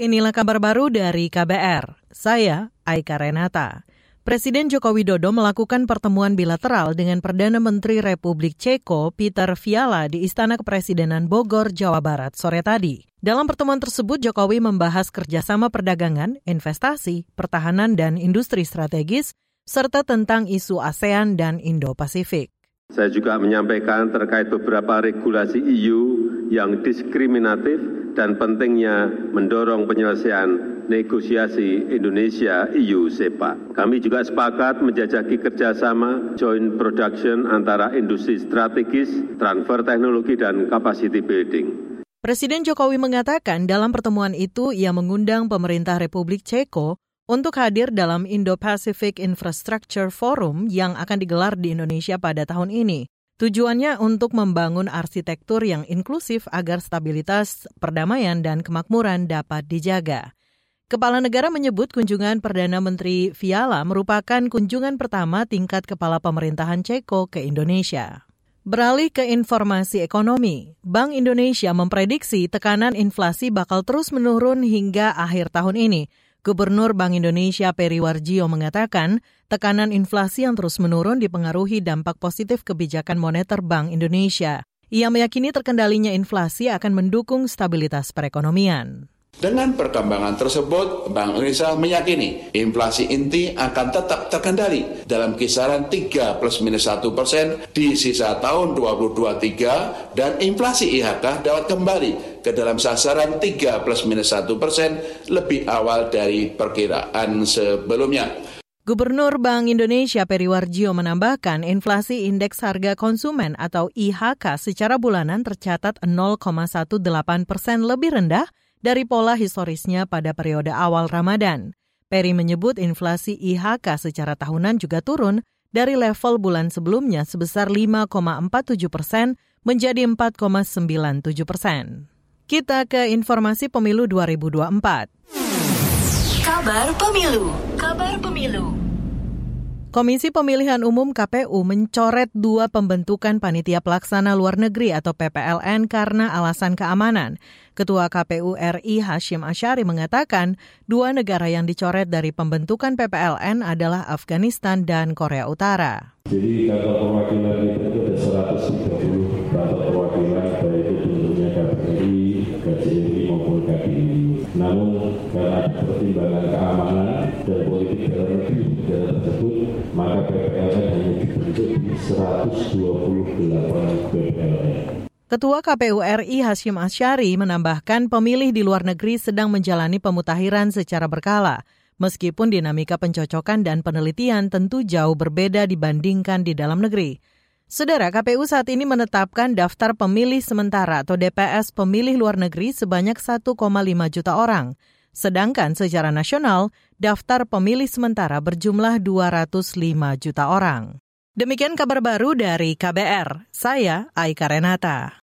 Inilah kabar baru dari KBR. Saya Aika Renata. Presiden Joko Widodo melakukan pertemuan bilateral dengan Perdana Menteri Republik Ceko Peter Fiala di Istana Kepresidenan Bogor, Jawa Barat sore tadi. Dalam pertemuan tersebut, Jokowi membahas kerjasama perdagangan, investasi, pertahanan, dan industri strategis, serta tentang isu ASEAN dan Indo-Pasifik. Saya juga menyampaikan terkait beberapa regulasi EU yang diskriminatif dan pentingnya mendorong penyelesaian negosiasi Indonesia EU SEPA. Kami juga sepakat menjajaki kerjasama joint production antara industri strategis, transfer teknologi, dan capacity building. Presiden Jokowi mengatakan dalam pertemuan itu ia mengundang pemerintah Republik Ceko untuk hadir dalam Indo-Pacific Infrastructure Forum yang akan digelar di Indonesia pada tahun ini. Tujuannya untuk membangun arsitektur yang inklusif agar stabilitas, perdamaian, dan kemakmuran dapat dijaga. Kepala negara menyebut kunjungan Perdana Menteri Fiala merupakan kunjungan pertama tingkat kepala pemerintahan Ceko ke Indonesia. Beralih ke informasi ekonomi, Bank Indonesia memprediksi tekanan inflasi bakal terus menurun hingga akhir tahun ini Gubernur Bank Indonesia Peri Warjio mengatakan tekanan inflasi yang terus menurun dipengaruhi dampak positif kebijakan moneter Bank Indonesia. Ia meyakini terkendalinya inflasi akan mendukung stabilitas perekonomian. Dengan perkembangan tersebut, Bank Indonesia meyakini inflasi inti akan tetap terkendali dalam kisaran 3 plus minus 1 persen di sisa tahun 2023 dan inflasi IHK dapat kembali ke dalam sasaran 3 plus minus 1 persen lebih awal dari perkiraan sebelumnya. Gubernur Bank Indonesia Peri Warjio menambahkan inflasi indeks harga konsumen atau IHK secara bulanan tercatat 0,18 persen lebih rendah dari pola historisnya pada periode awal Ramadan. Peri menyebut inflasi IHK secara tahunan juga turun dari level bulan sebelumnya sebesar 5,47 persen menjadi 4,97 persen. Kita ke informasi pemilu 2024. Kabar pemilu. Kabar pemilu. Komisi Pemilihan Umum KPU mencoret dua pembentukan panitia pelaksana luar negeri atau PPLN karena alasan keamanan. Ketua KPU RI Hashim Asyari mengatakan dua negara yang dicoret dari pembentukan PPLN adalah Afghanistan dan Korea Utara. Jadi kantor perwakilan kita itu ada 130 Karena pertimbangan keamanan dan politik dalam negeri negara tersebut maka PPLN hanya dibentuk di 128 PPLN. Ketua KPU RI Hashim Asyari menambahkan pemilih di luar negeri sedang menjalani pemutahiran secara berkala, meskipun dinamika pencocokan dan penelitian tentu jauh berbeda dibandingkan di dalam negeri. Saudara, KPU saat ini menetapkan daftar pemilih sementara atau DPS pemilih luar negeri sebanyak 1,5 juta orang. Sedangkan secara nasional, daftar pemilih sementara berjumlah 205 juta orang. Demikian kabar baru dari KBR. Saya Aika Renata.